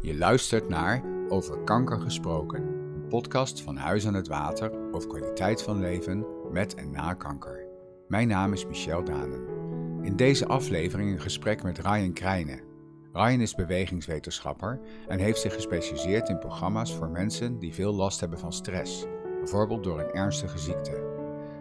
Je luistert naar Over Kanker Gesproken, een podcast van Huis aan het Water over kwaliteit van leven met en na kanker. Mijn naam is Michel Danen. In deze aflevering een gesprek met Ryan Krijnen. Ryan is bewegingswetenschapper en heeft zich gespecialiseerd in programma's voor mensen die veel last hebben van stress, bijvoorbeeld door een ernstige ziekte.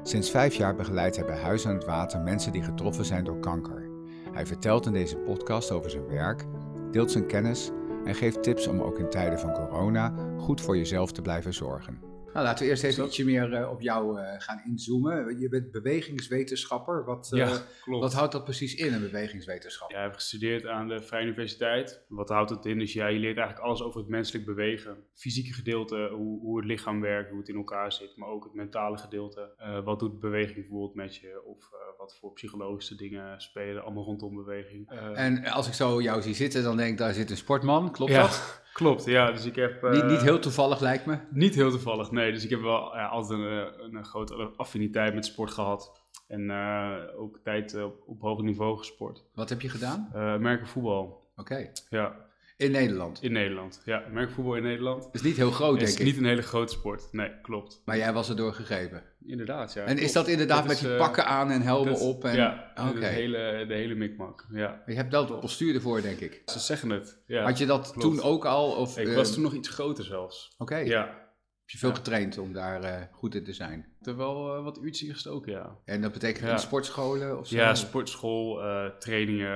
Sinds vijf jaar begeleidt hij bij Huis aan het Water mensen die getroffen zijn door kanker. Hij vertelt in deze podcast over zijn werk, deelt zijn kennis en geeft tips om ook in tijden van corona goed voor jezelf te blijven zorgen. Nou, laten we eerst even ietsje meer uh, op jou uh, gaan inzoomen. Je bent bewegingswetenschapper. Wat, uh, ja, klopt. wat houdt dat precies in, een bewegingswetenschap? Ja, ik heb gestudeerd aan de Vrije Universiteit. Wat houdt het in? Dus ja, je leert eigenlijk alles over het menselijk bewegen. Fysieke gedeelte, hoe, hoe het lichaam werkt, hoe het in elkaar zit. Maar ook het mentale gedeelte. wat doet beweging bijvoorbeeld met je? Of wat voor psychologische dingen spelen allemaal rondom beweging. en als ik zo jou zie zitten, dan denk ik, daar zit een sportman. Klopt ja. dat? Klopt, ja. Dus ik heb... Uh, niet, niet heel toevallig lijkt me. Niet heel toevallig, nee. Dus ik heb wel ja, altijd een, een grote affiniteit met sport gehad. En uh, ook tijd op, op hoog niveau gesport. Wat heb je gedaan? Uh, merkenvoetbal. Oké. Okay. Ja. In Nederland? In Nederland, ja. Merkvoetbal in Nederland. Is niet heel groot, denk ik. Het is niet een hele grote sport, nee, klopt. Maar jij was er door gegrepen? Inderdaad, ja. En klopt. is dat inderdaad dat met is, die pakken aan en helmen dat, op? En... Ja, okay. de, hele, de hele mikmak, ja. Je hebt wel het postuur ervoor, denk ik. Ze zeggen het, ja. Had je dat klopt. toen ook al? Of, ik uh, was toen nog iets groter zelfs. Oké. Okay. Ja. Heb je veel ja. getraind om daar uh, goed in te zijn? Ik heb wel uh, wat uurtjes gestoken, ja. En dat betekent ja. in sportscholen of zo? Ja, sportschool, trainingen,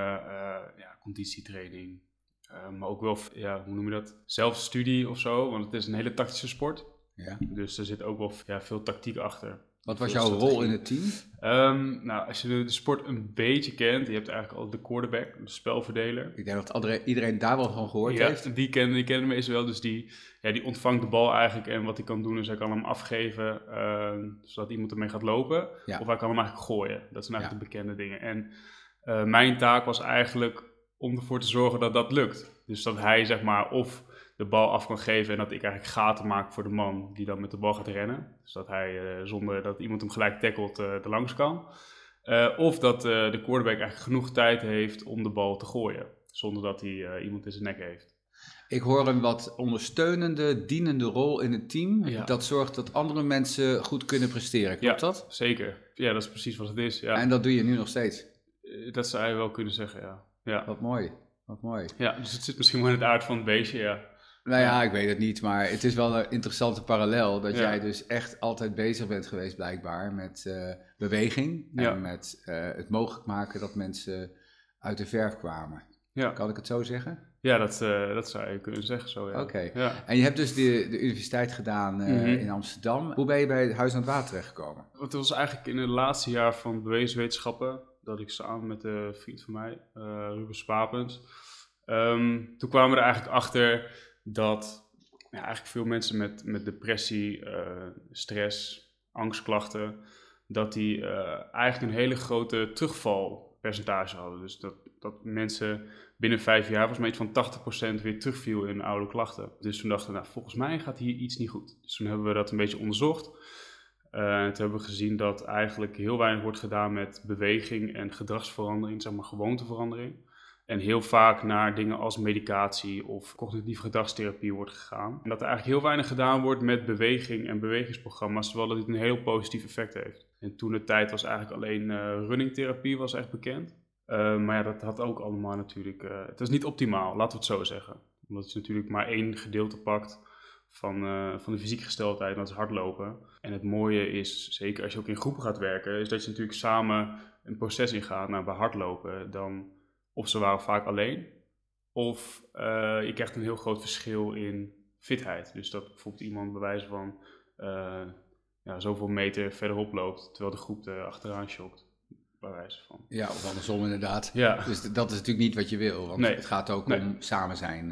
ja, conditietraining. Uh, maar ook wel, ja, hoe noem je dat? Zelfstudie of zo, want het is een hele tactische sport. Ja. Dus er zit ook wel ja, veel tactiek achter. Wat was jouw rol in het team? Um, nou, als je de, de, sport een beetje kent, je hebt eigenlijk al de quarterback, de spelverdeler. Ik denk dat iedereen daar wel van gehoord ja, heeft. Die kennen die kennen meestal wel, dus die, ja, die ontvangt de bal eigenlijk en wat hij kan doen is hij kan hem afgeven, uh, zodat iemand ermee gaat lopen. Ja. Of hij kan hem eigenlijk gooien. Dat zijn eigenlijk de bekende dingen. En uh, mijn taak was eigenlijk om ervoor te zorgen dat dat lukt. Dus dat hij zeg maar of de bal af kan geven en dat ik eigenlijk gaten maak voor de man die dan met de bal gaat rennen. Dus dat hij uh, zonder dat iemand hem gelijk tackelt uh, er langs kan. Uh, of dat de quarterback eigenlijk genoeg tijd heeft om de bal te gooien, zonder dat hij iemand in zijn nek heeft. Ik hoor een wat ondersteunende, dienende rol in het team. Ja. Dat zorgt dat andere mensen goed kunnen presteren. Klopt ja, dat? Zeker. Ja, dat is precies wat het is. Ja. En dat doe je nu nog steeds? Dat zou je wel kunnen zeggen, ja. Ja. Wat mooi. Wat mooi. Ja, dus het zit misschien wel in het aard van het beestje, ja. Nou ja, ik weet het niet, maar het is wel een interessante parallel dat ja. jij dus echt altijd bezig bent geweest blijkbaar met uh, beweging en ja. met uh, het mogelijk maken dat mensen uit de verf kwamen. Ja. Kan ik het zo zeggen? Ja, dat, uh, dat zou je kunnen zeggen zo, ja. Oké. Okay. En je hebt dus de, de universiteit gedaan mm -hmm. in Amsterdam. Hoe ben je bij het Huis aan het Water terechtgekomen? Het was eigenlijk in het laatste jaar van bewegingswetenschappen dat ik samen met een vriend van mij, Ruben Spapens, um, toen kwamen we er eigenlijk achter dat ja, eigenlijk veel mensen met, met depressie, uh, stress, angstklachten, dat die uh, eigenlijk een hele grote terugvalpercentage hadden. Dus dat, dat mensen binnen vijf jaar, volgens mij van 80% weer terugviel in oude klachten. Dus toen dachten we, nou, volgens mij gaat hier iets niet goed. Dus toen hebben we dat een beetje onderzocht. Uh, en toen hebben we gezien dat eigenlijk heel weinig wordt gedaan met beweging en gedragsverandering, zeg maar gewoonteverandering. En heel vaak naar dingen als medicatie of cognitieve gedragstherapie wordt gegaan. En dat er eigenlijk heel weinig gedaan wordt met beweging en bewegingsprogramma's, terwijl dat dit een heel positief effect heeft. En toen de tijd was eigenlijk alleen uh, runningtherapie was echt bekend. Uh, maar ja, dat had ook allemaal natuurlijk... Het is niet optimaal, laten we het zo zeggen. Omdat je natuurlijk maar één gedeelte pakt van, uh, van de fysieke gesteldheid, dat is hardlopen. En het mooie is, zeker als je ook in groepen gaat werken, is dat je natuurlijk samen een proces ingaat. Nou, bij hardlopen, dan of ze waren vaak alleen, of uh, je krijgt een heel groot verschil in fitheid. Dus dat bijvoorbeeld iemand bij wijze van uh, ja, zoveel meter verderop loopt, terwijl de groep er achteraan shockt. Bij wijze van. Ja, of andersom inderdaad. Ja. Dus dat is natuurlijk niet wat je wil, want nee. het gaat ook nee. om samen zijn,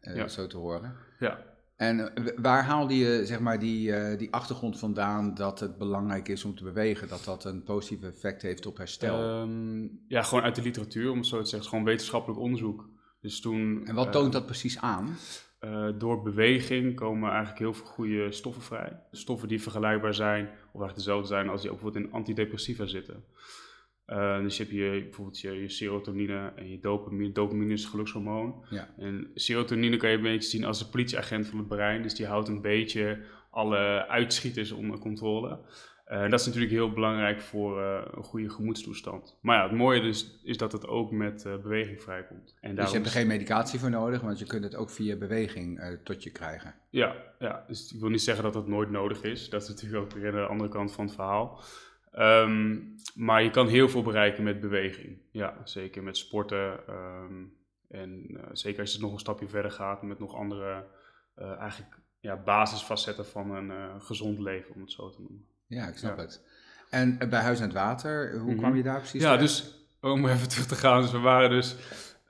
Ja. zo te horen. Ja. En waar haalde je zeg maar, die, uh, die achtergrond vandaan dat het belangrijk is om te bewegen, dat dat een positief effect heeft op herstel? Um, ja, gewoon uit de literatuur, om het zo te zeggen. Gewoon wetenschappelijk onderzoek. Dus toen, en wat toont uh, dat precies aan? Uh, door beweging komen eigenlijk heel veel goede stoffen vrij. Stoffen die vergelijkbaar zijn, of eigenlijk dezelfde zijn als die ook bijvoorbeeld in antidepressiva zitten. Uh, dus je hebt je, bijvoorbeeld je, je, serotonine en je dopamine. Dopamine is gelukshormoon. Ja. En serotonine kan je een beetje zien als een politieagent van het brein. Dus die houdt een beetje alle uitschieters onder controle. Uh, dat is natuurlijk heel belangrijk voor uh, een goede gemoedstoestand. Maar ja, het mooie dus is dat het ook met uh, beweging vrijkomt. En dus je hebt er geen medicatie voor nodig, want je kunt het ook via beweging tot je krijgen. Ja, ja, dus ik wil niet zeggen dat dat nooit nodig is. Dat is natuurlijk ook weer de andere kant van het verhaal. Um, maar je kan heel veel bereiken met beweging. Ja, zeker met sporten. Um, en zeker als je nog een stapje verder gaat met nog andere eigenlijk ja, basisfacetten van een gezond leven, om het zo te noemen. Ja, ik snap het. En bij Huis aan het Water, hoe kwam Mhm. je daar precies Ja, dus om even terug te gaan. Dus we waren dus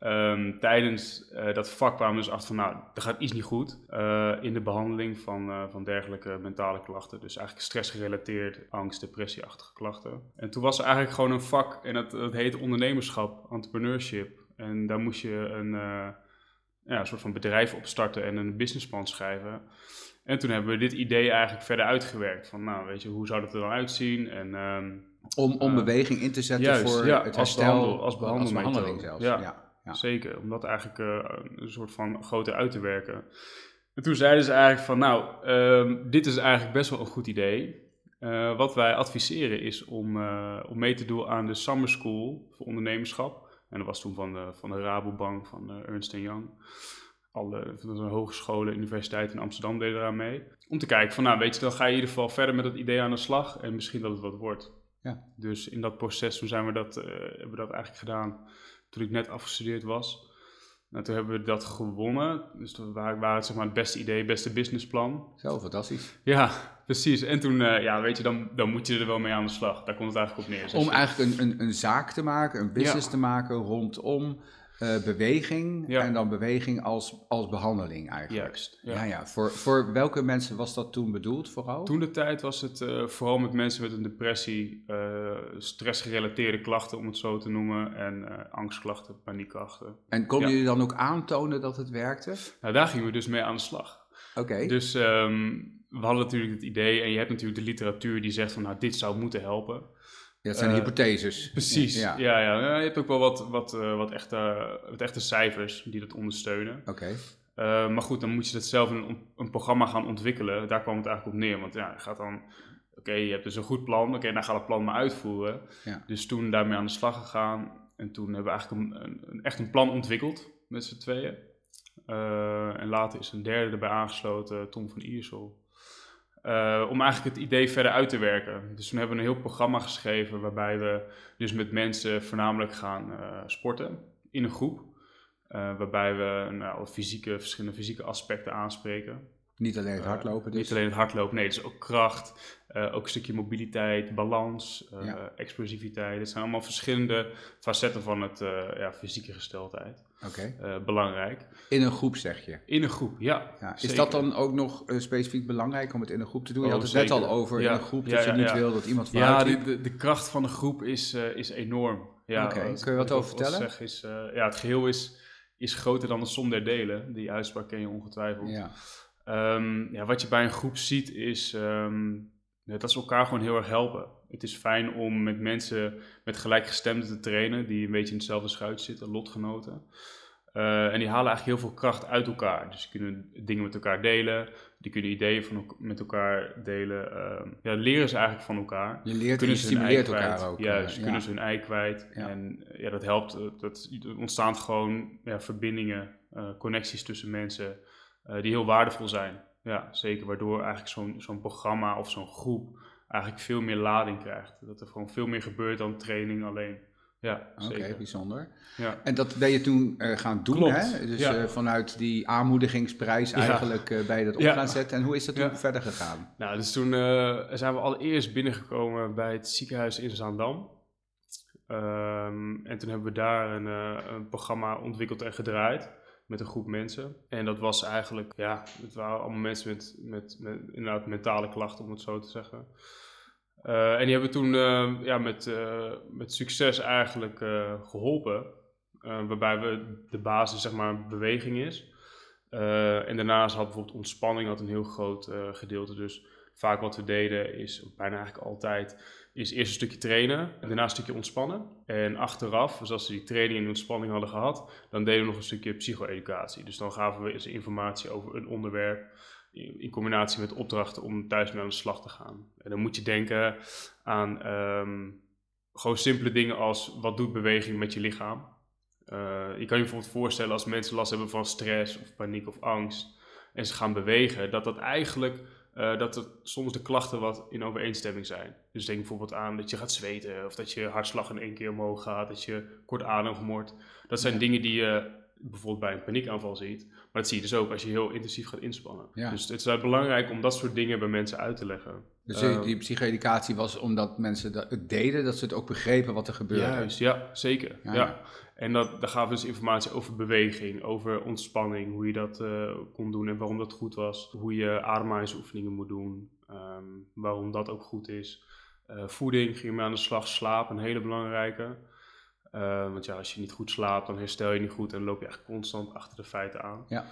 ehm, tijdens eh, dat vak kwamen we dus achter van, nou, er gaat iets niet goed eh, in de behandeling van, eh, van dergelijke mentale klachten. Dus eigenlijk stressgerelateerd, angst, depressieachtige klachten. En toen was er eigenlijk gewoon een vak en dat, dat heet ondernemerschap, entrepreneurship. En daar moest je een, ja, een soort van bedrijf opstarten en een businessplan schrijven. En toen hebben we dit idee eigenlijk verder uitgewerkt. Van, nou, weet je, hoe zou dat er dan uitzien? En ehm, Om, om beweging in te zetten juist, voor ja, het als herstel. behandel- als behandelmethode. behandeling zelfs. Ja. Ja. Ja. Zeker, om dat eigenlijk eh, een soort van groter uit te werken. En toen zeiden ze eigenlijk van, nou, ehm, dit is eigenlijk best wel een goed idee. Eh, wat wij adviseren is om, eh, om mee te doen aan de Summer School voor ondernemerschap. En dat was toen van de, van de Rabobank, van Ernst Young. Alle van de hogescholen, universiteiten in Amsterdam deden eraan mee. Om te kijken van, nou weet je, dan ga je in ieder geval verder met dat idee aan de slag. En misschien dat het wat wordt. Ja. Dus in dat proces, toen zijn we dat, hebben we dat eigenlijk gedaan toen ik net afgestudeerd was. Nou, toen hebben we dat gewonnen. Dus toen waren, het zeg maar het beste idee, het beste businessplan. Zo, fantastisch. Ja, precies. En toen, eh, ja, weet je, dan, dan moet je er wel mee aan de slag. Daar komt het eigenlijk op neer. Om je- eigenlijk een, een, een zaak te maken, een business Ja. te maken rondom eh, beweging. Ja. En dan beweging als, als behandeling eigenlijk. Juist, ja. Ja, ja. Voor, voor welke mensen was dat toen bedoeld vooral? Toen de tijd was het eh, vooral met mensen met een depressie, eh, stressgerelateerde klachten om het zo te noemen, en angstklachten, paniekklachten. En konden jullie dan ook aantonen dat het werkte? Nou, daar gingen we dus mee aan de slag. Oké. Dus ehm, we hadden natuurlijk het idee, en je hebt natuurlijk de literatuur die zegt van, nou, dit zou moeten helpen. Ja, dat zijn eh, hypotheses. Precies, Ja. ja. Ja, ja. Je hebt ook wel wat, wat, eh, wat, echte, wat echte cijfers die dat ondersteunen. Oké. Uh, maar goed, dan moet je dat zelf in een, een, programma gaan ontwikkelen. Daar kwam het eigenlijk op neer. Want ja, je gaat dan... Oké, je hebt dus een goed plan. Oké, dan ga het plan maar uitvoeren. Ja. Dus toen daarmee aan de slag gegaan. En toen hebben we eigenlijk een, een, een echt een plan ontwikkeld met z'n tweeën. Uh, en later is een derde erbij aangesloten, Tom van Iersel. Uh, om eigenlijk het idee verder uit te werken. Dus toen hebben we een heel programma geschreven waarbij we dus met mensen voornamelijk gaan uh, sporten in een groep. Uh, waarbij we nou, fysieke, verschillende fysieke aspecten aanspreken. Niet alleen het hardlopen dus? Niet alleen het hardlopen, nee, dus ook kracht, ook een stukje mobiliteit, balans, ja. explosiviteit. Het zijn allemaal verschillende facetten van het ja, fysieke gesteldheid. Oké. Okay. belangrijk. In een groep zeg je? In een groep, ja. ja. Is dat dan ook nog specifiek belangrijk om het in een groep te doen? Je oh, had het zeker. net al over ja. in een groep ja, dat je niet ja. wil dat iemand Ja, de, de, kracht van een groep is, uh, is enorm. Ja, Oké, okay. kun je wat over vertellen? Zeg is, ja, het geheel is, is groter dan de som der delen. Die uitspraak ken je ongetwijfeld. Ja. Um, ja, wat je bij een groep ziet is um, dat ze elkaar gewoon heel erg helpen. Het is fijn om met mensen met gelijkgestemden te trainen die een beetje in hetzelfde schuit zitten, lotgenoten. Uh, en die halen eigenlijk heel veel kracht uit elkaar. Dus die kunnen dingen met elkaar delen, die kunnen ideeën van, met elkaar delen. Uh, ja, leren ze eigenlijk van elkaar. Je leert kunnen en je stimuleert elkaar kwijt. ook. Juist, uh, kunnen ja. ze hun ei kwijt. Ja. En ja, dat helpt. Dat, er ontstaan gewoon ja, verbindingen, uh, connecties tussen mensen die heel waardevol zijn. Ja, zeker. Waardoor eigenlijk zo'n zo'n programma of zo'n groep eigenlijk veel meer lading krijgt. Dat er gewoon veel meer gebeurt dan training alleen. Ja, Oké, okay, bijzonder. Ja. En dat ben je toen uh, gaan doen, Klopt. hè? Dus ja. uh, vanuit die aanmoedigingsprijs Ja. eigenlijk uh, ben je dat op Ja. gaan zetten. En hoe is dat toen verder gegaan? Nou, dus toen zijn we allereerst binnengekomen bij het ziekenhuis in Zaandam. Um, en toen hebben we daar een, een, programma ontwikkeld en gedraaid met een groep mensen. En dat was eigenlijk, ja, het waren allemaal mensen met, met, met inderdaad mentale klachten, om het zo te zeggen. Uh, en die hebben toen uh, ja, met, uh, met succes eigenlijk geholpen. waarbij we de basis, zeg maar, beweging is. en daarnaast had bijvoorbeeld ontspanning had een heel groot gedeelte. Dus vaak wat we deden is, bijna eigenlijk altijd, is eerst een stukje trainen, en daarna een stukje ontspannen. En achteraf, dus als ze die training en ontspanning hadden gehad, dan deden we nog een stukje psycho-educatie. Dus dan gaven we eens informatie over een onderwerp in, in combinatie met opdrachten om thuis mee aan de slag te gaan. En dan moet je denken aan ehm, gewoon simpele dingen als wat doet beweging met je lichaam. Uh, je kan je bijvoorbeeld voorstellen als mensen last hebben van stress of paniek of angst en ze gaan bewegen, dat dat eigenlijk uh, dat het soms de klachten wat in overeenstemming zijn. Dus denk bijvoorbeeld aan dat je gaat zweten of dat je hartslag in één keer omhoog gaat, dat je kort adem wordt. Dat zijn dingen die je bijvoorbeeld bij een paniekaanval ziet. Maar dat zie je dus ook als je heel intensief gaat inspannen. Dus het is belangrijk om dat soort dingen bij mensen uit te leggen. Dus uh, die psycho-educatie was omdat mensen dat, het deden, dat ze het ook begrepen wat er gebeurde. Juist, ja, zeker. Ja. En dat, daar gaven dus informatie over beweging, over ontspanning, hoe je dat uh, kon doen en waarom dat goed was. Hoe je ademhalingsoefeningen moet doen, um, waarom dat ook goed is. Uh, voeding ging je aan de slag, slaap, een hele belangrijke. Uh, want ja, als je niet goed slaapt, dan herstel je niet goed en loop je eigenlijk constant achter de feiten aan. Ja.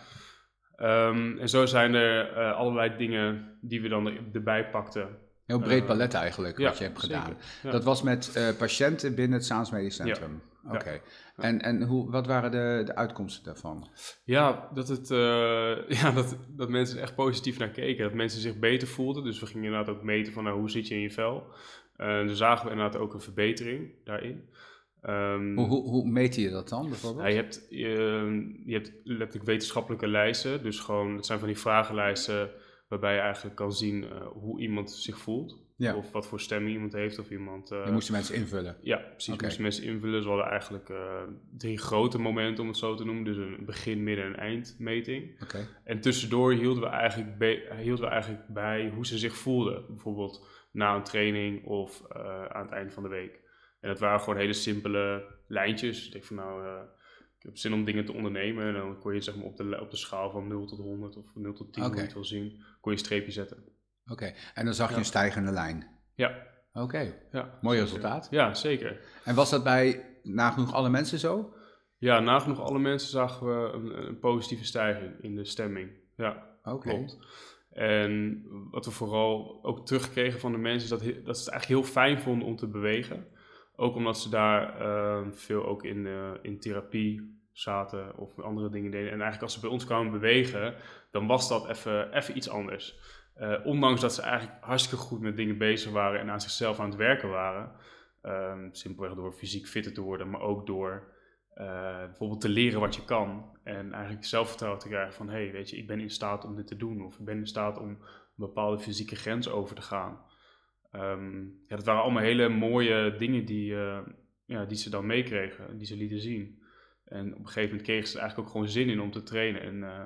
Um, en zo zijn er uh, allerlei dingen die we dan erbij pakten. Heel breed palet eigenlijk, wat je hebt gedaan. Dat was met patiënten binnen het Saans Medisch Centrum. Ja. Oké. En, en hoe, wat waren de, de uitkomsten daarvan? Ja, dat, het, ja dat, dat mensen er echt positief naar keken. Dat mensen zich beter voelden. Dus we gingen inderdaad ook meten van nou, hoe zit je in je vel. En toen zagen we inderdaad ook een verbetering daarin. Um, hoe, hoe, hoe meet je dat dan bijvoorbeeld? Je, hebt, je, je hebt letterlijk wetenschappelijke lijsten. Dus gewoon, het zijn van die vragenlijsten waarbij je eigenlijk kan zien uh, hoe iemand zich voelt. Ja. Of wat voor stemming iemand heeft. Of iemand, uh, je moest mensen invullen? Ja, precies. Okay. moesten mensen invullen. Ze hadden eigenlijk uh, drie grote momenten, om het zo te noemen. Dus een begin, midden- en eindmeting. Okay. En tussendoor hielden we, eigenlijk hielden we eigenlijk bij hoe ze zich voelden. Bijvoorbeeld na een training of aan het eind van de week. En dat waren gewoon hele simpele lijntjes. Ik denk van nou, uh, ik heb zin om dingen te ondernemen. En dan kon je zeg maar op de, op de schaal van 0 tot 100 of 0 tot 10, okay. hoe je het wil zien, kon je een streepje zetten. Oké, en dan zag je een stijgende lijn? Ja. Oké, ja, mooi resultaat. Ja, zeker. En was dat bij nagenoeg alle mensen zo? Ja, nagenoeg alle mensen zagen we een, een positieve stijging in de stemming. Ja, Oké. klopt. En wat we vooral ook terugkregen van de mensen, is dat, dat ze het eigenlijk heel fijn vonden om te bewegen. Ook omdat ze daar uh, veel ook in, uh, in therapie zaten of andere dingen deden. En eigenlijk als ze bij ons kwamen bewegen, dan was dat even iets anders. Uh, ondanks dat ze eigenlijk hartstikke goed met dingen bezig waren en aan zichzelf aan het werken waren. Um, simpelweg door fysiek fitter te worden, maar ook door bijvoorbeeld te leren wat je kan. En eigenlijk zelfvertrouwen te krijgen van, hé, hey, weet je, ik ben in staat om dit te doen. Of ik ben in staat om een bepaalde fysieke grens over te gaan. Um, ja, dat waren allemaal hele mooie dingen die, uh, ja, die ze dan meekregen, die ze lieten zien. En op een gegeven moment kregen ze er eigenlijk ook gewoon zin in om te trainen. En uh,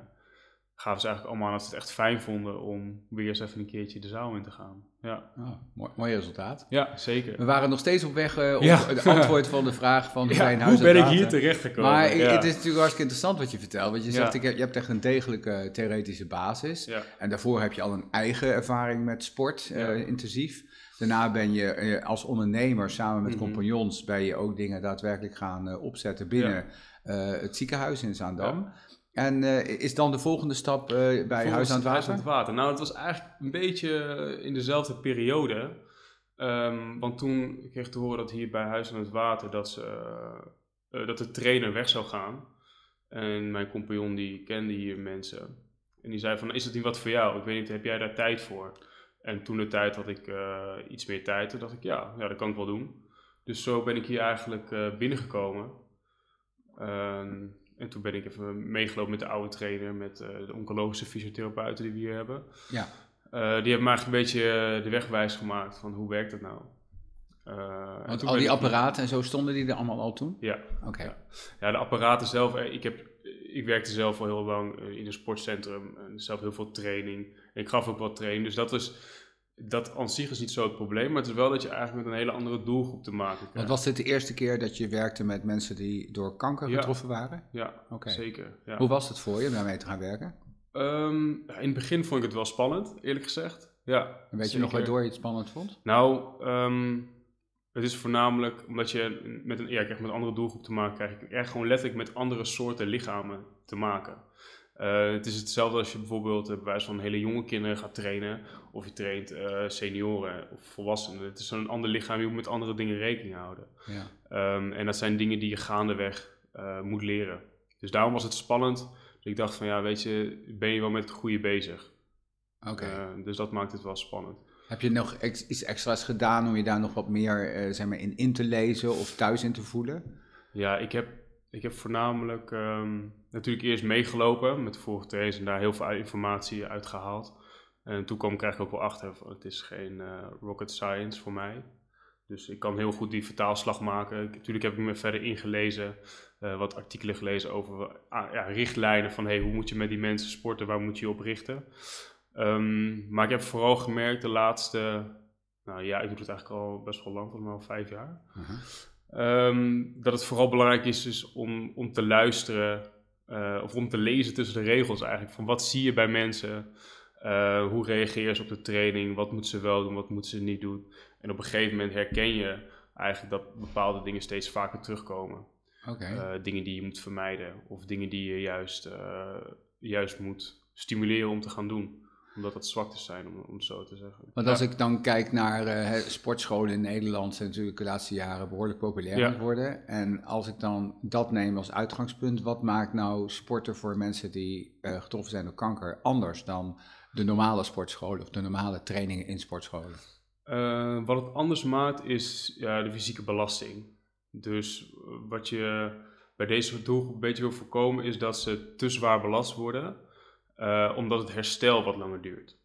gaven ze eigenlijk allemaal aan dat ze het echt fijn vonden om weer eens even een keertje de zaal in te gaan. Ja. Oh, mooi, mooi resultaat. Ja, zeker. We waren nog steeds op weg uh, op ja. het antwoord van de vraag van ja, huis hoe ben ik hier terecht gekomen? Maar ja. het is natuurlijk hartstikke interessant wat je vertelt. Want je zegt, ik, je hebt echt een degelijke theoretische basis. En daarvoor heb je al een eigen ervaring met sport, uh, intensief. Daarna ben je eh, als ondernemer samen met mhm. compagnons ben je ook dingen daadwerkelijk gaan uh, opzetten binnen uh, het ziekenhuis in Zaandam. Ja. En uh, is dan de volgende stap bij Huis aan het Water? Huis aan het Water. Nou, het was eigenlijk een beetje in dezelfde periode. Um, want toen kreeg ik te horen dat hier bij Huis aan het Water dat, ze, dat de trainer weg zou gaan. En mijn compagnon die kende hier mensen. En die zei van, is dat niet wat voor jou? Ik weet niet, heb jij daar tijd voor? En toen de tijd had ik uh, iets meer tijd. Toen dacht ik, ja, ja, dat kan ik wel doen. Dus zo ben ik hier eigenlijk uh, binnengekomen. Uh, en toen ben ik even meegelopen met de oude trainer, met uh, de oncologische fysiotherapeuten die we hier hebben. Ja. die hebben me eigenlijk een beetje de weg wijs gemaakt van hoe werkt dat nou. Want al die apparaten en zo stonden die er allemaal al toen? Ja. Oké. Ja. ja. de apparaten zelf, ik, heb, ik werkte zelf al heel lang in een sportcentrum en zelf heel veel training. Ik gaf ook wat training, dus dat is dat aan zich is niet zo het probleem, maar het is wel dat je eigenlijk met een hele andere doelgroep te maken krijgt. Want was dit de eerste keer dat je werkte met mensen die door kanker getroffen waren? Ja, okay. zeker. Ja. Hoe was het voor je om daarmee te gaan werken? Um, in het begin vond ik het wel spannend, eerlijk gezegd. Ja, en weet je nog waardoor je het spannend vond? Nou, um, het is voornamelijk omdat je met een, ja, met een andere doelgroep te maken krijgt. Ik krijg gewoon letterlijk met andere soorten lichamen te maken. Uh, het is hetzelfde als je bijvoorbeeld bij wijze van hele jonge kinderen gaat trainen. Of je traint uh, senioren of volwassenen. Het is een ander lichaam, je moet met andere dingen rekening houden. Ja. Um, en dat zijn dingen die je gaandeweg uh, moet leren. Dus daarom was het spannend. Dus ik dacht van ja, weet je, ben je wel met het goede bezig. Oké. dus dat maakt het wel spannend. Heb je nog iets extra's gedaan om je daar nog wat meer zeg maar in in te lezen of thuis in te voelen? Ja, ik heb ik heb voornamelijk um, natuurlijk eerst meegelopen met de vorige trainers en daar heel veel informatie uit gehaald. En toen kwam ik eigenlijk ook wel achter, het is geen uh, rocket science voor mij. Dus ik kan heel goed die vertaalslag maken. natuurlijk heb ik me verder ingelezen, uh, wat artikelen gelezen over uh, ja, richtlijnen van hey, hoe moet je met die mensen sporten, waar moet je je op richten. Um, maar ik heb vooral gemerkt de laatste, nou ja, ik doe het eigenlijk al best wel lang, volgens mij al vijf jaar. -huh. Um, dat het vooral belangrijk is, is om, om te luisteren uh, of om te lezen tussen de regels eigenlijk. Van wat zie je bij mensen? Uh, hoe reageer ze op de training? Wat moeten ze wel doen? Wat moeten ze niet doen? En op een gegeven moment herken je eigenlijk dat bepaalde dingen steeds vaker terugkomen. Okay. Uh, eh, dingen die je moet vermijden of dingen die je juist, juist moet stimuleren om te gaan doen omdat het zwaktes zijn, om, om het zo te zeggen. Want als ik dan kijk naar uh, sportscholen in Nederland, zijn natuurlijk de laatste jaren behoorlijk populair geworden. En als ik dan dat neem als uitgangspunt, wat maakt nou sporten voor mensen die uh, getroffen zijn door kanker anders dan de normale sportscholen of de normale trainingen in sportscholen? Uh, wat het anders maakt is ja, de fysieke belasting. Dus wat je bij deze doelgroep een beetje wil voorkomen is dat ze te zwaar belast worden. Uh, omdat het herstel wat langer duurt.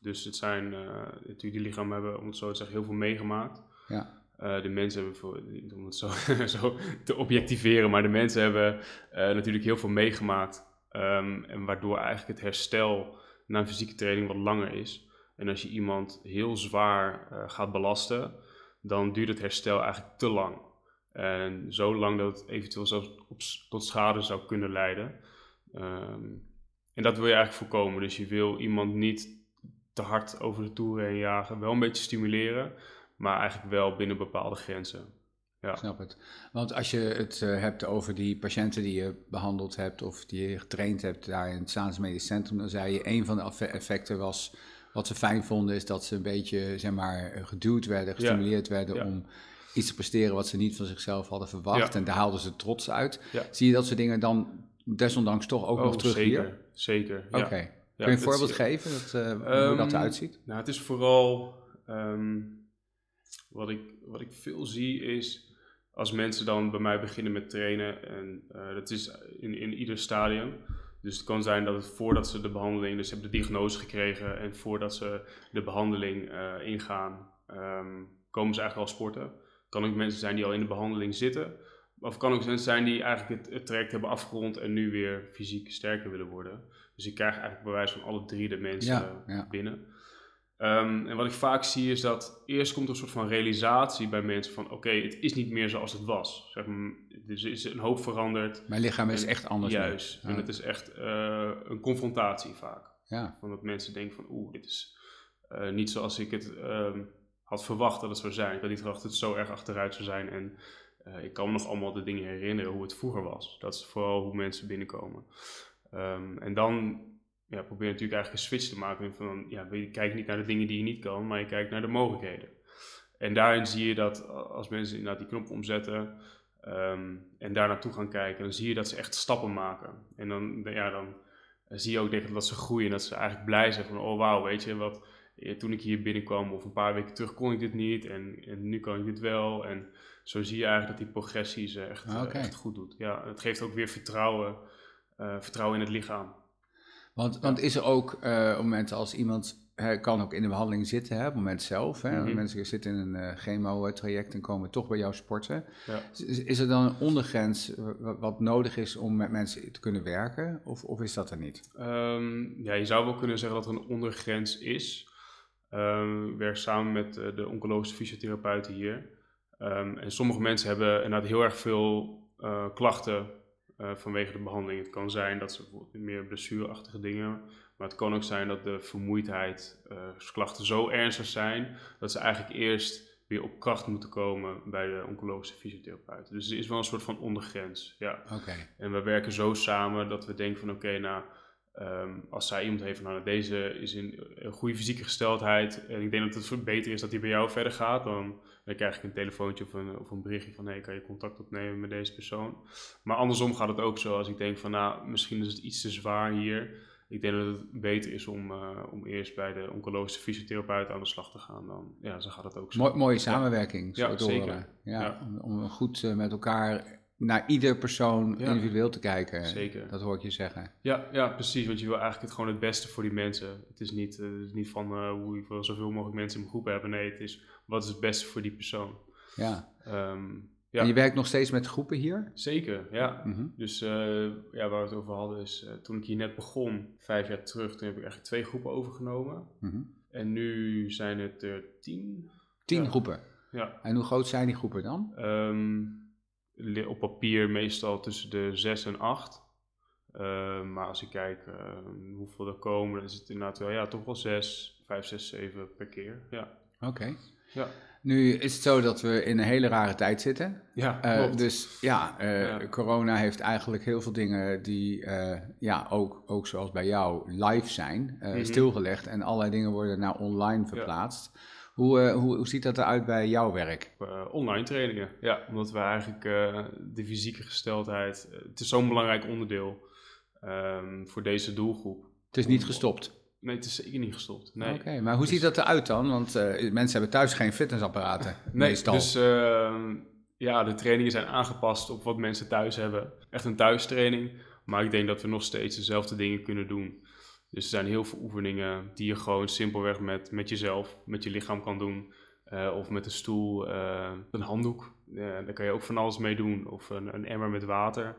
Dus het zijn, uh, natuurlijk die lichamen hebben, om het zo te zeggen, heel veel meegemaakt. Ja. Uh, de mensen hebben, voor, om het zo, zo, te objectiveren, maar de mensen hebben natuurlijk heel veel meegemaakt. Um, en waardoor eigenlijk het herstel na een fysieke training wat langer is. En als je iemand heel zwaar gaat belasten, dan duurt het herstel eigenlijk te lang. En zo lang dat het eventueel zelfs op, tot schade zou kunnen leiden. Um, en dat wil je eigenlijk voorkomen. Dus je wil iemand niet te hard over de toeren heen jagen. Wel een beetje stimuleren, maar eigenlijk wel binnen bepaalde grenzen. Ja. snap het. Want als je het uh, hebt over die patiënten die je behandeld hebt of die je getraind hebt daar in het Staans Medisch Centrum, dan zei je een van de effecten was, wat ze fijn vonden, is dat ze een beetje, zeg maar, geduwd werden, gestimuleerd werden om iets te presteren wat ze niet van zichzelf hadden verwacht. En daar haalden ze trots uit. Zie je dat soort dingen dan desondanks toch ook oh, nog terug zeker, hier? Zeker, Oké. Okay. Kun je een voorbeeld geven dat, uh, um, hoe dat ehm, eruit ziet? Nou, het is vooral um, wat, ik, wat ik veel zie is als mensen dan bij mij beginnen met trainen en uh, dat is in, in ieder stadium. Dus het kan zijn dat het voordat ze de behandeling, dus ze hebben de diagnose gekregen en voordat ze de behandeling uh, ingaan, um, komen ze eigenlijk al sporten. Kan ook mensen zijn die al in de behandeling zitten. Of kan ook mensen zijn die eigenlijk het, traject hebben afgerond en nu weer fysiek sterker willen worden. Dus ik krijg eigenlijk bewijs van alle drie de mensen binnen. Um, en wat ik vaak zie is dat eerst komt er een soort van realisatie bij mensen van oké, het is niet meer zoals het was. Zeg maar, er is een hoop veranderd. Mijn lichaam is echt anders. Juist. En het is echt uh, een confrontatie vaak. Ja. Van dat mensen denken van oeh, dit is uh, niet zoals ik het um, had verwacht dat het zou zijn. Ik had niet verwacht dat het zo erg achteruit zou zijn. En uh, ik kan me nog allemaal de dingen herinneren hoe het vroeger was. Dat is vooral hoe mensen binnenkomen. Um, en dan ja, probeer je natuurlijk eigenlijk een switch te maken. Van, ja, je kijkt niet naar de dingen die je niet kan, maar je kijkt naar de mogelijkheden. En daarin zie je dat als mensen inderdaad die knop omzetten um, en daar naartoe gaan kijken, dan zie je dat ze echt stappen maken. En dan, ja, dan zie je ook denk dat ze groeien. Dat ze eigenlijk blij zijn van, oh wauw, weet je wat, toen ik hier binnenkwam of een paar weken terug kon ik dit niet en, en nu kan ik dit wel. En zo zie je eigenlijk dat die progressie ze echt, ah, eh, echt goed doet. Ja, het geeft ook weer vertrouwen, uh, vertrouwen in het lichaam. Want, want is er ook uh, momenten als iemand kan ook in de behandeling zitten, hè, op het moment zelf. Hè, mm Mensen zitten in een uh, chemo-traject en komen toch bij jou sporten. Ja. Is, is, er dan een ondergrens wat, nodig is om met mensen te kunnen werken? Of, of is dat er niet? Um, ja, je zou wel kunnen zeggen dat er een ondergrens is. Um, ik werk samen met de oncologische fysiotherapeuten hier. Um, en sommige mensen hebben inderdaad heel erg veel uh, klachten uh, vanwege de behandeling. Het kan zijn dat ze meer blessureachtige dingen, maar het kan ook zijn dat de vermoeidheid, uh, klachten zo ernstig zijn dat ze eigenlijk eerst weer op kracht moeten komen bij de oncologische fysiotherapeut. Dus er is wel een soort van ondergrens. Ja. Okay. En we werken zo samen dat we denken van oké, okay, nou Ehm, als zij iemand heeft van nou, deze is in een goede fysieke gesteldheid en ik denk dat het beter is dat hij bij jou verder gaat, dan, dan krijg ik een telefoontje of een, of een berichtje van hey, kan je contact opnemen met deze persoon. Maar andersom gaat het ook zo als ik denk van nou, misschien is het iets te zwaar hier. Ik denk dat het beter is om, uh, om eerst bij de oncologische fysiotherapeut aan de slag te gaan. Dan, ja, zo gaat het ook zo. Mooi, mooie samenwerking. Ja, zo zeker. Ja, ja. Om, om, goed uh, met elkaar naar ieder persoon individueel te kijken. Zeker. Dat hoor ik je zeggen. Ja, ja, precies. Want je wil eigenlijk het gewoon het beste voor die mensen. Het is niet, uh, het is niet van uh, hoe ik wil zoveel mogelijk mensen in mijn groep hebben. Nee, het is wat is het beste voor die persoon. Ja. Um, ja. En je werkt nog steeds met groepen hier? Zeker, ja. Mm -hmm. Dus uh, ja, waar we het over hadden is, toen ik hier net begon, vijf jaar terug, toen heb ik eigenlijk twee groepen overgenomen. Mm -hmm. En nu zijn het er tien. Tien ja. groepen? Ja. En hoe groot zijn die groepen dan? Um, op papier meestal tussen de 6 en 8. Uh, maar als ik kijk uh, hoeveel er komen, dan is het inderdaad wel ja, toch wel 6, 5, 6, 7 per keer. Ja. Oké. Okay. Ja. Nu is het zo dat we in een hele rare tijd zitten. Ja, uh, dus ja, ja, corona heeft eigenlijk heel veel dingen die ja, ook, ook zoals bij jou live zijn, mm -hmm. stilgelegd. En allerlei dingen worden naar online verplaatst. Ja. Hoe, uh, hoe, hoe, ziet dat eruit bij jouw werk? Uh, online trainingen, ja. Omdat we eigenlijk uh, de fysieke gesteldheid... het is zo'n belangrijk onderdeel um, voor deze doelgroep. Het is niet gestopt? Nee, het is zeker niet gestopt. Nee. Oké, maar hoe dus, ziet dat eruit dan? Want mensen hebben thuis geen fitnessapparaten, nee, meestal. dus ehm, ja, de trainingen zijn aangepast op wat mensen thuis hebben. Echt een thuistraining. Maar ik denk dat we nog steeds dezelfde dingen kunnen doen. Dus er zijn heel veel oefeningen die je gewoon simpelweg met, met jezelf, met je lichaam kan doen. Uh, of met een stoel, uh, een handdoek. Uh, daar kan je ook van alles mee doen. Of een, een emmer met water.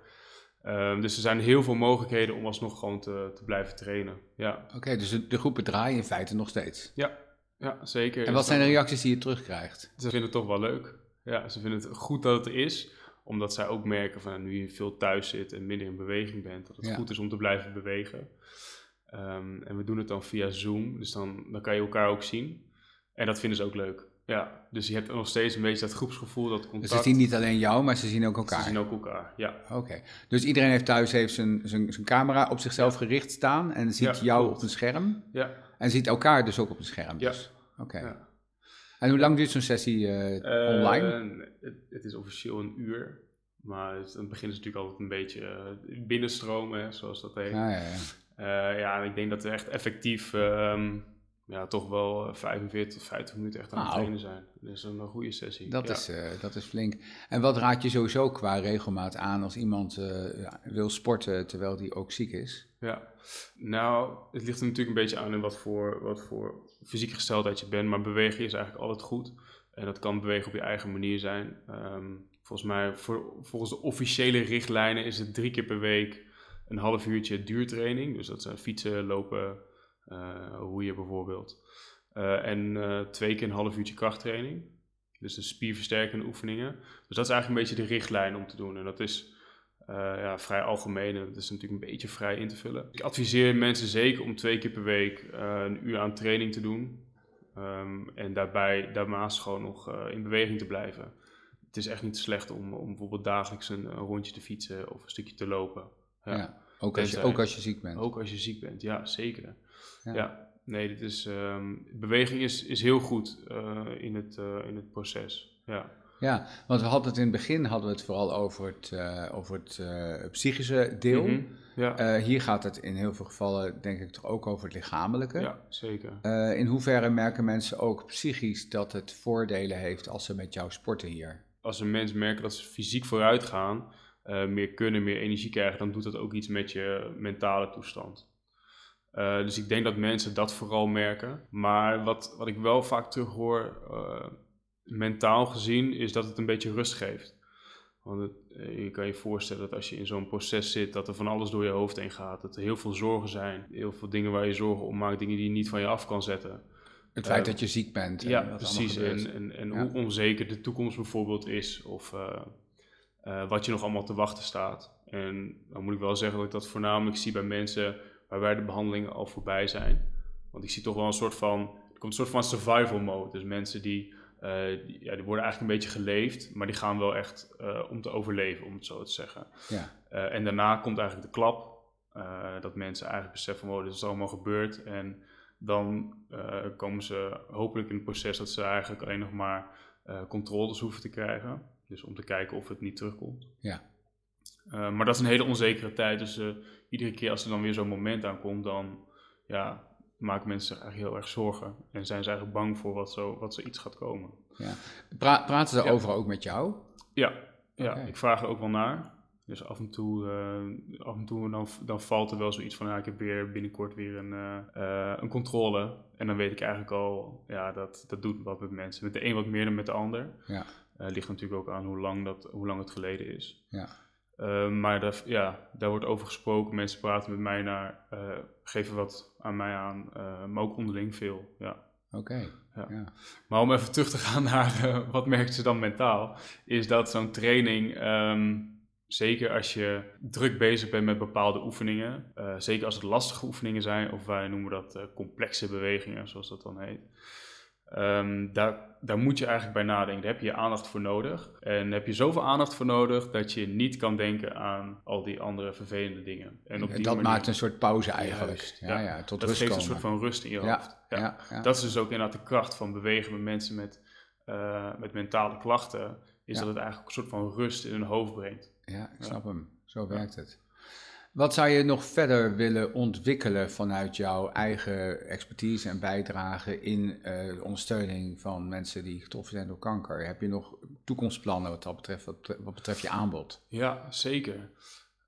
Ehm, dus er zijn heel veel mogelijkheden om alsnog gewoon te, te blijven trainen. Ja. Oké, dus de, de, groepen draaien in feite nog steeds? Ja, ja zeker. En wat zijn de reacties die je terugkrijgt? Ze vinden het toch wel leuk. Ja, ze vinden het goed dat het er is omdat zij ook merken van nu je veel thuis zit en minder in beweging bent, dat het goed is om te blijven bewegen. Um, en we doen het dan via Zoom, dus dan, dan kan je elkaar ook zien. En dat vinden ze ook leuk. Ja, dus je hebt nog steeds een beetje dat groepsgevoel, dat contact. Dus ze zien niet alleen jou, maar ze zien ook elkaar? Ze zien ook elkaar, ja. Oké, dus iedereen heeft thuis heeft zijn, zijn, zijn camera op zichzelf gericht staan en ziet ja, jou op een scherm? Ja. En ziet elkaar dus ook op een scherm? Dus. Ja. Oké. Ja. En hoe lang duurt zo'n sessie uh, uh, online? Het, het, is officieel een uur. Maar het, het begint natuurlijk altijd een beetje uh, binnenstromen, zoals dat heet. Ah, ja, ja. Uh, ja, ik denk dat we echt effectief um, ja, toch wel 45 tot 50 minuten echt aan het nou. trainen zijn. Dus een, een goede sessie. Dat, is, uh, dat is flink. En wat raad je sowieso qua regelmaat aan als iemand uh, wil sporten terwijl die ook ziek is? Ja, nou, het ligt er natuurlijk een beetje aan in wat voor, wat voor fysieke gesteldheid je bent. Maar bewegen is eigenlijk altijd goed. En dat kan bewegen op je eigen manier zijn. Um, volgens mij, voor, volgens de officiële richtlijnen is het drie keer per week een half uurtje duurtraining. Dus dat zijn fietsen, lopen, uh, roeien bijvoorbeeld. Uh, en uh, twee keer een half uurtje krachttraining. Dus de spierversterkende oefeningen. Dus dat is eigenlijk een beetje de richtlijn om te doen. En dat is ja, vrij algemeen en dat is natuurlijk een beetje vrij in te vullen. Ik adviseer mensen zeker om twee keer per week een uur aan training te doen. Um, en daarbij daarnaast gewoon nog in beweging te blijven. Het is echt niet slecht om, om bijvoorbeeld dagelijks een rondje te fietsen of een stukje te lopen. Ja. Ook, als je, ook als je ziek bent. Ook als je ziek bent, ja, zeker. Ja, nee, dit is, um, beweging is, is heel goed uh, in, het, uh, in het proces. Ja. Ja, want we hadden het in het begin hadden we het vooral over het, uh, over het psychische deel. Mm -hmm, ja. hier gaat het in heel veel gevallen denk ik toch ook over het lichamelijke. Ja, zeker. in hoeverre merken mensen ook psychisch dat het voordelen heeft als ze met jou sporten hier? Als een mens merken dat ze fysiek vooruit gaan, uh, meer kunnen, meer energie krijgen, dan doet dat ook iets met je mentale toestand. Uh, dus ik denk dat mensen dat vooral merken. Maar wat, wat ik wel vaak terug hoor, uh, mentaal gezien, is dat het een beetje rust geeft. Want het, je kan je voorstellen dat als je in zo'n proces zit, dat er van alles door je hoofd heen gaat. Dat er heel veel zorgen zijn, heel veel dingen waar je zorgen om maakt, dingen die je niet van je af kan zetten. Het feit dat je ziek bent. Ja, precies. En, en, en hoe onzeker de toekomst bijvoorbeeld is. Of uh, wat je nog allemaal te wachten staat. En dan moet ik wel zeggen dat ik dat voornamelijk zie bij mensen waarbij de behandelingen al voorbij zijn. Want ik zie toch wel een soort van, er komt een soort van survival mode. Dus mensen die, uh, die, ja, die worden eigenlijk een beetje geleefd, maar die gaan wel echt uh, om te overleven, om het zo te zeggen. Ja. en daarna komt eigenlijk de klap. dat mensen eigenlijk beseffen, wow, dit is allemaal gebeurd. En dan komen ze hopelijk in het proces dat ze eigenlijk alleen nog maar controles hoeven te krijgen. Dus om te kijken of het niet terugkomt. Ja. maar dat is een hele onzekere tijd. Dus iedere keer als er dan weer zo'n moment aankomt, dan ja, maken mensen zich eigenlijk heel erg zorgen. En zijn ze eigenlijk bang voor wat, zo, wat zoiets gaat komen. Ja. praten ze over ook met jou? Ja, ja ik vraag er ook wel naar. Dus af en toe, uh, af en toe dan, dan valt er wel zoiets van, ja, ik heb weer binnenkort weer een, uh, een controle. En dan weet ik eigenlijk al, ja, dat, dat doet wat met mensen. Met de een wat meer dan met de ander. Ja. Ligt natuurlijk ook aan hoe lang, dat, hoe lang het geleden is. Ja. Ehm, maar dat, ja, daar wordt over gesproken. Mensen praten met mij naar, uh, geven wat aan mij aan, maar ook onderling veel. Ja. Oké. Ja. ja. Maar om even terug te gaan naar wat merken ze dan mentaal, is dat zo'n training, um, zeker als je druk bezig bent met bepaalde oefeningen, zeker als het lastige oefeningen zijn, of wij noemen dat complexe bewegingen, zoals dat dan heet. Um, daar, daar moet je eigenlijk bij nadenken. Daar heb je aandacht voor nodig. En heb je zoveel aandacht voor nodig dat je niet kan denken aan al die andere vervelende dingen. En, op die dat maakt een soort pauze eigenlijk. ja, ja, tot dat rust geeft een soort van rust in je hoofd. Ja, Dat is dus ook inderdaad de kracht van bewegen met mensen met, uh, met mentale klachten. Is dat het eigenlijk een soort van rust in hun hoofd brengt. Ja, ik snap hem. Zo werkt het. Wat zou je nog verder willen ontwikkelen vanuit jouw eigen expertise en bijdrage in de ondersteuning van mensen die getroffen zijn door kanker? Heb je nog toekomstplannen wat dat betreft, wat, betreft je aanbod? Ja, zeker.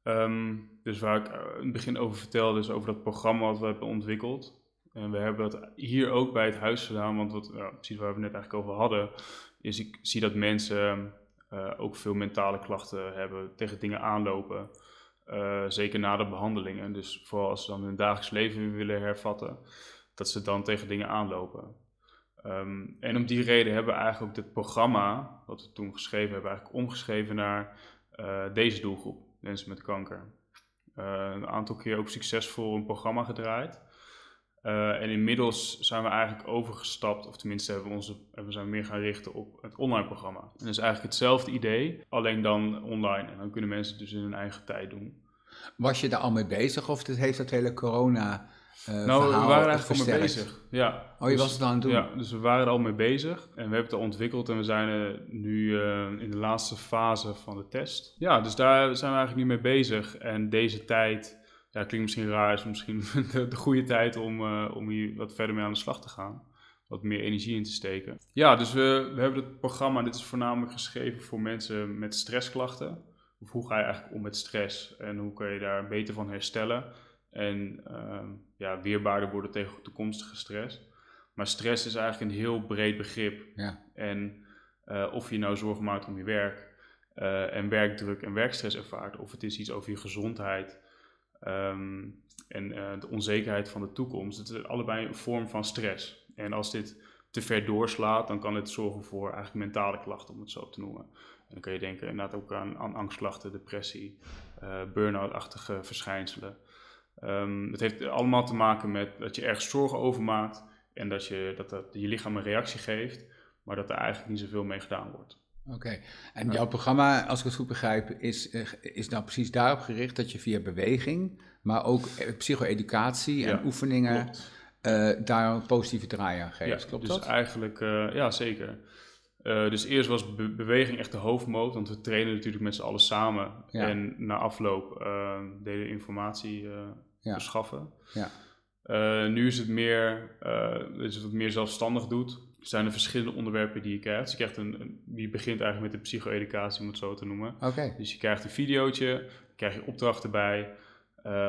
Um, dus waar ik in het begin over vertelde, is over dat programma wat we hebben ontwikkeld. En we hebben dat hier ook bij het huis gedaan, want wat, precies waar we het net eigenlijk over hadden, is ik zie dat mensen uh, ook veel mentale klachten hebben, tegen dingen aanlopen. Uh, zeker na de behandelingen. Dus vooral als ze dan hun dagelijks leven willen hervatten, dat ze dan tegen dingen aanlopen. Um, en om die reden hebben we eigenlijk ook dit programma, wat we toen geschreven hebben, eigenlijk omgeschreven naar uh, deze doelgroep, mensen met kanker. Uh, een aantal keer ook succesvol een programma gedraaid. En inmiddels zijn we eigenlijk overgestapt, of tenminste hebben we, onze, we zijn meer gaan richten op het online programma. En dat is eigenlijk hetzelfde idee, alleen dan online. En dan kunnen mensen het dus in hun eigen tijd doen. Was je daar al mee bezig of heeft dat hele corona uh, nou, we waren eigenlijk al mee bezig. Ja. Oh, je dus, was het aan het doen? Ja, dus we waren er al mee bezig en we hebben het al ontwikkeld en we zijn nu uh, in de laatste fase van de test. Ja, dus daar zijn we eigenlijk nu mee bezig. En deze tijd, ja, klinkt misschien raar, is misschien de, de goede tijd om, uh, om hier wat verder mee aan de slag te gaan. Wat meer energie in te steken. Ja, dus we, we hebben het programma, dit is voornamelijk geschreven voor mensen met stressklachten. Of hoe ga je eigenlijk om met stress en hoe kun je daar beter van herstellen en uh, ja, weerbaarder worden tegen toekomstige stress. Maar stress is eigenlijk een heel breed begrip. Ja. En uh, of je nou zorgen maakt om je werk uh, en werkdruk en werkstress ervaart, of het is iets over je gezondheid um, en uh, de onzekerheid van de toekomst. Het is allebei een vorm van stress. En als dit te ver doorslaat, dan kan het zorgen voor eigenlijk mentale klachten, om het zo te noemen dan kun je denken inderdaad ook aan, aan angstklachten, depressie, uh, burn-out-achtige verschijnselen. Um, het heeft allemaal te maken met dat je ergens zorgen over maakt en dat, je, dat, dat je lichaam een reactie geeft, maar dat er eigenlijk niet zoveel mee gedaan wordt. Oké, en jouw programma, als ik het goed begrijp, is, eh, is nou precies daarop gericht dat je via beweging, maar ook eh, psycho-educatie en oefeningen uh, daar een positieve draai aan geeft. Ja, Klopt dus dat? eigenlijk, uh, ja zeker. Uh, dus eerst was be beweging echt de hoofdmoot, want we trainen natuurlijk met z'n allen samen. Ja. En na afloop uh, deden informatie ja. verschaffen. Ja. nu is het meer, dat je het meer zelfstandig doet. Er zijn er verschillende onderwerpen die je krijgt. Dus je, krijgt een, een, je begint eigenlijk met de psycho-educatie, om het zo te noemen. Okay. Dus je krijgt een videootje, krijg je opdrachten bij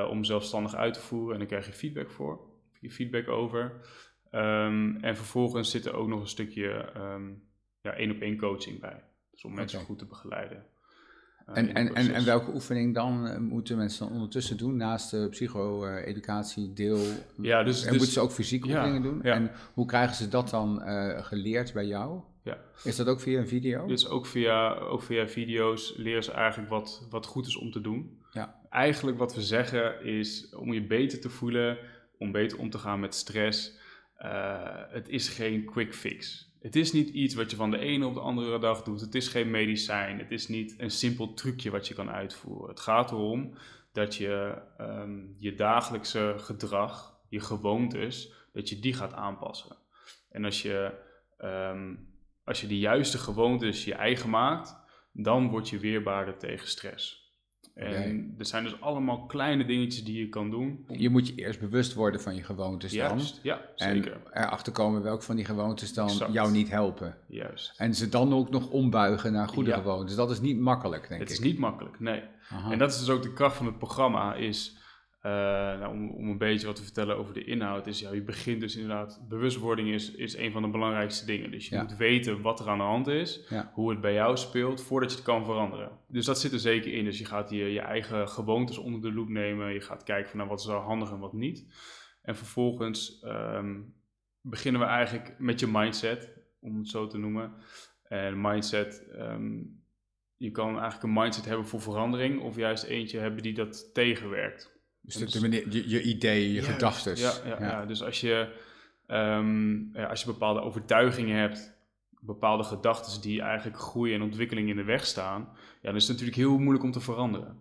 om zelfstandig uit te voeren. En dan krijg je feedback voor, je feedback over. Um, en vervolgens zit er ook nog een stukje... Um, ja, één op één coaching bij. Dus om mensen goed te begeleiden. Uh, En, en, en, welke oefening dan eh, moeten mensen dan ondertussen doen naast de psycho-educatie deel? Ja, dus- en dus- moeten ze ook fysieke ja, oefeningen doen? ja. En hoe krijgen ze dat dan eh, geleerd bij jou? Ja. Is dat ook via een video? Dus ook via, ook via video's leren ze eigenlijk wat, wat goed is om te doen. Ja. Eigenlijk wat we zeggen is om je beter te voelen, om beter om te gaan met stress. Uh, het is geen quick fix. Het is niet iets wat je van de ene op de andere dag doet. Het is geen medicijn. Het is niet een simpel trucje wat je kan uitvoeren. Het gaat erom dat je ehm, je dagelijkse gedrag, je gewoontes, dat je die gaat aanpassen. En als je, ehm, als je de juiste gewoontes je eigen maakt, dan word je weerbaarder tegen stress. En er zijn dus allemaal kleine dingetjes die je kan doen. Je moet je eerst bewust worden van je gewoontes Juist, dan. ja, zeker. En erachter komen welke van die gewoontes dan Exact. jou niet helpen. Juist. En ze dan ook nog ombuigen naar goede Ja. gewoontes. Dat is niet makkelijk, denk Het ik. is niet makkelijk, nee. Aha. En dat is dus ook de kracht van het programma, is eh, nou, om, om een beetje wat te vertellen over de inhoud, is ja, je begint dus inderdaad, bewustwording is, is een van de belangrijkste dingen. Dus je Ja. moet weten wat er aan de hand is, Ja. hoe het bij jou speelt, voordat je het kan veranderen. Dus dat zit er zeker in. Dus je gaat je, je eigen gewoontes onder de loep nemen, je gaat kijken van nou, wat is wel handig en wat niet. En vervolgens ehm, beginnen we eigenlijk met je mindset, om het zo te noemen. En mindset, ehm, je kan eigenlijk een mindset hebben voor verandering, of juist eentje hebben die dat tegenwerkt. Dus de, de manier- je, je ideeën, je gedachten. Ja, ja, ja. dus als je, ehm, ja, als je bepaalde overtuigingen hebt, bepaalde gedachten die eigenlijk groei en ontwikkeling in de weg staan, ja, dan is het natuurlijk heel moeilijk om te veranderen.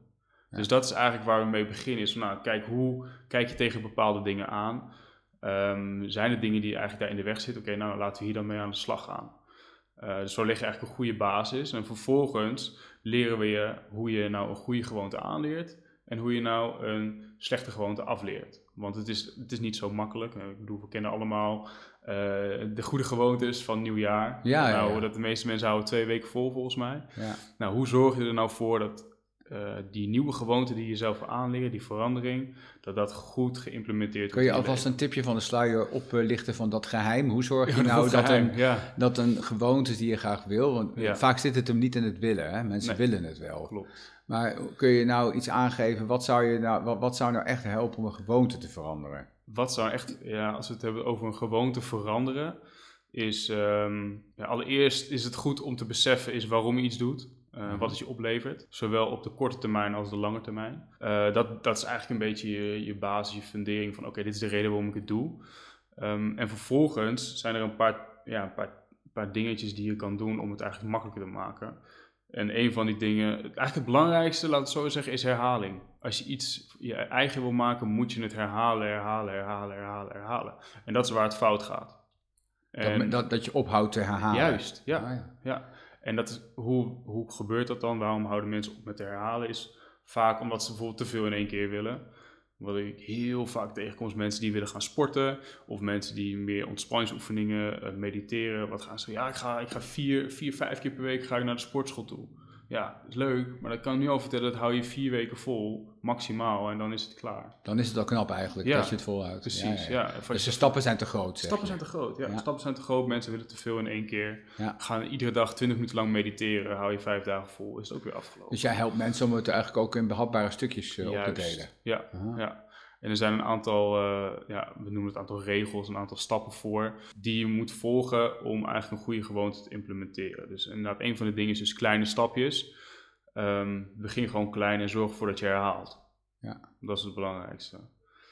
Ja. Dus dat is eigenlijk waar we mee beginnen. Is nou, kijk, hoe kijk je tegen bepaalde dingen aan? Ehm, zijn er dingen die eigenlijk daar in de weg zitten? Oké, nou laten we hier dan mee aan de slag gaan. Eh, dus zo leg je eigenlijk een goede basis. En vervolgens leren we je hoe je nou een goede gewoonte aanleert en hoe je nou een slechte gewoonte afleert. Want het is, het is niet zo makkelijk. Eh, Ik bedoel, we kennen allemaal eh, de goede gewoontes van nieuwjaar. Ja, nou, ja. dat de meeste mensen houden twee weken vol volgens mij. Ja. Nou, hoe zorg je er nou voor dat eh, die nieuwe gewoonte die je zelf aanleert, die verandering, dat dat goed geïmplementeerd Kun je wordt alvast een tipje van de sluier oplichten van dat geheim? Hoe zorg je nou dat geheim, een, Ja, dat een gewoonte die je graag wil... Want Ja. vaak zit het hem niet in het willen. Hè? Mensen Nee. willen het wel. klopt. Maar kun je nou iets aangeven? Wat zou, je nou, wat, wat zou nou echt helpen om een gewoonte te veranderen? Wat zou echt, ja, als we het hebben over een gewoonte veranderen, is ehm, ja, allereerst is het goed om te beseffen is waarom je iets doet. Eh, wat het je oplevert, zowel op de korte termijn als de lange termijn. Eh, dat, dat is eigenlijk een beetje je, je basis, je fundering van oké, dit is de reden waarom ik het doe. Ehm, en vervolgens zijn er een paar, ja, een paar, paar dingetjes die je kan doen om het eigenlijk makkelijker te maken. En een van die dingen, eigenlijk het belangrijkste, laat het zo zeggen, is herhaling. Als je iets je eigen wil maken, moet je het herhalen, herhalen, herhalen, herhalen, herhalen. En dat is waar het fout gaat. En, Dat, dat, dat je ophoudt te herhalen. juist, ja. Ah, ja. Ja, en dat is, hoe, hoe gebeurt dat dan? Waarom houden mensen op met herhalen? Is vaak omdat ze bijvoorbeeld te veel in één keer willen. Wat ik heel vaak tegenkom mensen die willen gaan sporten. Of mensen die meer ontspanningsoefeningen, eh, mediteren. Wat gaan ze Ja, ik ga, ik ga vier, vier, vijf keer per week ga ik naar de sportschool toe. Ja, is leuk, maar dat kan ik nu al vertellen. Dat hou je vier weken vol, maximaal. En dan is het klaar. Dan is het al knap eigenlijk Ja, dat je het volhoudt. Precies, Ja, ja. ja. Of als Dus de stappen zijn te groot. zeg Stappen zijn te groot, ja. Stappen zijn te groot. Mensen willen te veel in één keer. Gaan iedere dag 20 minuten lang mediteren. Hou je vijf dagen vol, is het ook weer afgelopen. Dus jij helpt mensen om het eigenlijk ook in behapbare stukjes eh, op te delen. Ja, ja. En er zijn een aantal, eh, ja, we noemen het aantal regels, een aantal stappen voor, die je moet volgen om eigenlijk een goede gewoonte te implementeren. Dus inderdaad, een van de dingen is dus kleine stapjes. Ehm, begin gewoon klein en zorg ervoor dat je herhaalt. Ja. Dat is het belangrijkste.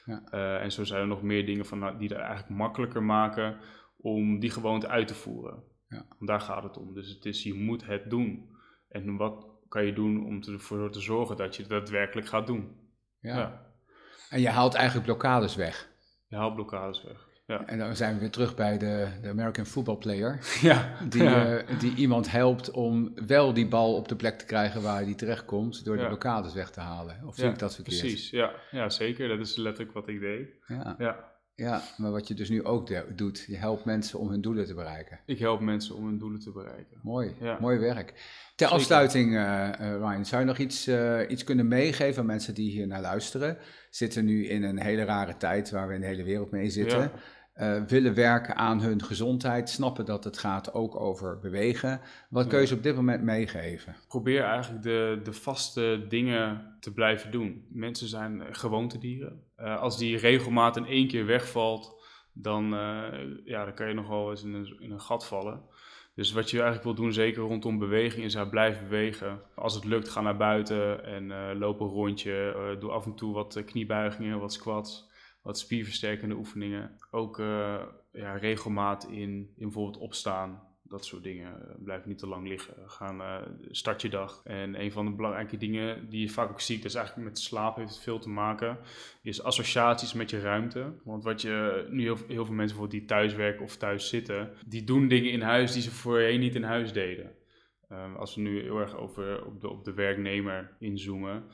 Ja. Eh, en zo zijn er nog meer dingen van, nou, die het eigenlijk makkelijker maken om die gewoonte uit te voeren. Ja. Want daar gaat het om. Dus het is, je moet het doen. En wat kan je doen om ervoor te zorgen dat je het daadwerkelijk gaat doen? Ja. ja. En je haalt eigenlijk blokkades weg. Je haalt blokkades weg. Ja. En dan zijn we weer terug bij de, de American football player. Ja. Die, ja. eh, die iemand helpt om wel die bal op de plek te krijgen waar die terechtkomt. Door de blokkades weg te halen. Of zie ik dat verkeerd? Precies, ja. ja, zeker. Dat is letterlijk wat ik deed. Ja. Ja. maar wat je dus nu ook doet. Je helpt mensen om hun doelen te bereiken. Ik help mensen om hun doelen te bereiken. Mooi, Ja. mooi werk. Ter Zeker. afsluiting, eh, eh, Ryan, zou je nog iets, eh, iets kunnen meegeven aan mensen die hier naar luisteren? Zitten nu in een hele rare tijd waar we in de hele wereld mee zitten. Ja. Eh, willen werken aan hun gezondheid, snappen dat het gaat ook over bewegen. Wat kun je ze op dit moment meegeven? Probeer eigenlijk de, de vaste dingen te blijven doen. Mensen zijn gewoontedieren. Eh, als die regelmaat in één keer wegvalt, dan, eh, ja, dan kan je nog wel eens in een, in een gat vallen. Dus wat je eigenlijk wil doen, zeker rondom beweging, is blijf bewegen. Als het lukt, ga naar buiten en eh, loop een rondje. Doe af en toe wat kniebuigingen, wat squats, wat spierversterkende oefeningen. Ook eh, ja, regelmaat in, in bijvoorbeeld opstaan. dat soort dingen. Blijf niet te lang liggen. Gaan, uh, start je dag. En een van de belangrijke dingen die je vaak ook ziet, is eigenlijk met slaap heeft veel te maken, is associaties met je ruimte. Want wat je nu heel, heel veel mensen die thuis werken of thuis zitten, die doen dingen in huis die ze voorheen niet in huis deden. Um, als we nu heel erg over op de, op de werknemer inzoomen.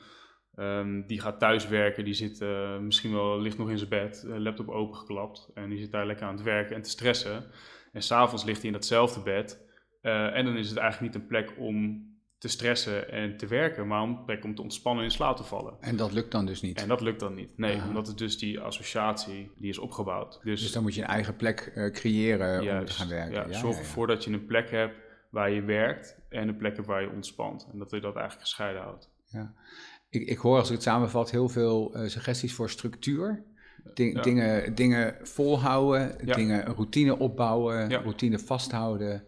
Um, die gaat thuis werken, die zit uh, misschien wel, ligt nog in zijn bed, laptop opengeklapt. En die zit daar lekker aan het werken en te stressen. En s'avonds ligt hij in datzelfde bed. Uh, en dan is het eigenlijk niet een plek om te stressen en te werken, maar een plek om te ontspannen en in slaap te vallen. En dat lukt dan dus niet? En dat lukt dan niet. Nee, Aha. omdat het dus die associatie, die is opgebouwd. Dus, dus dan moet je een eigen plek uh, creëren juist, om te gaan werken? Ja, ja zorg ja, ervoor dat je een plek hebt waar je werkt en een plek hebt waar je ontspant. En dat je dat eigenlijk gescheiden houdt. Ja. Ik, ik hoor als ik het samenvat heel veel uh, suggesties voor structuur. Ding, ja. dingen, dingen volhouden, ja. dingen routine opbouwen, ja. routine vasthouden.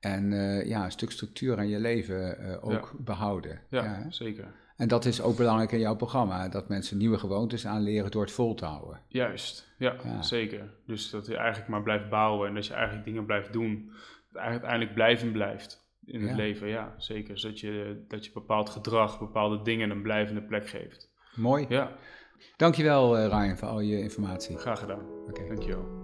En uh, ja, een stuk structuur aan je leven uh, ook behouden. Ja, zeker. En dat is ook belangrijk in jouw programma, dat mensen nieuwe gewoontes aanleren door het vol te houden. Juist, ja, zeker. Dus dat je eigenlijk maar blijft bouwen en dat je eigenlijk dingen blijft doen. Dat uiteindelijk blijven blijft in het leven, ja, zeker. Zodat je, dat je bepaald gedrag, bepaalde dingen een blijvende plek geeft. Mooi. Ja. Dankjewel uh, Ryan voor al je informatie. Graag gedaan. Oké. Okay. Dankjewel.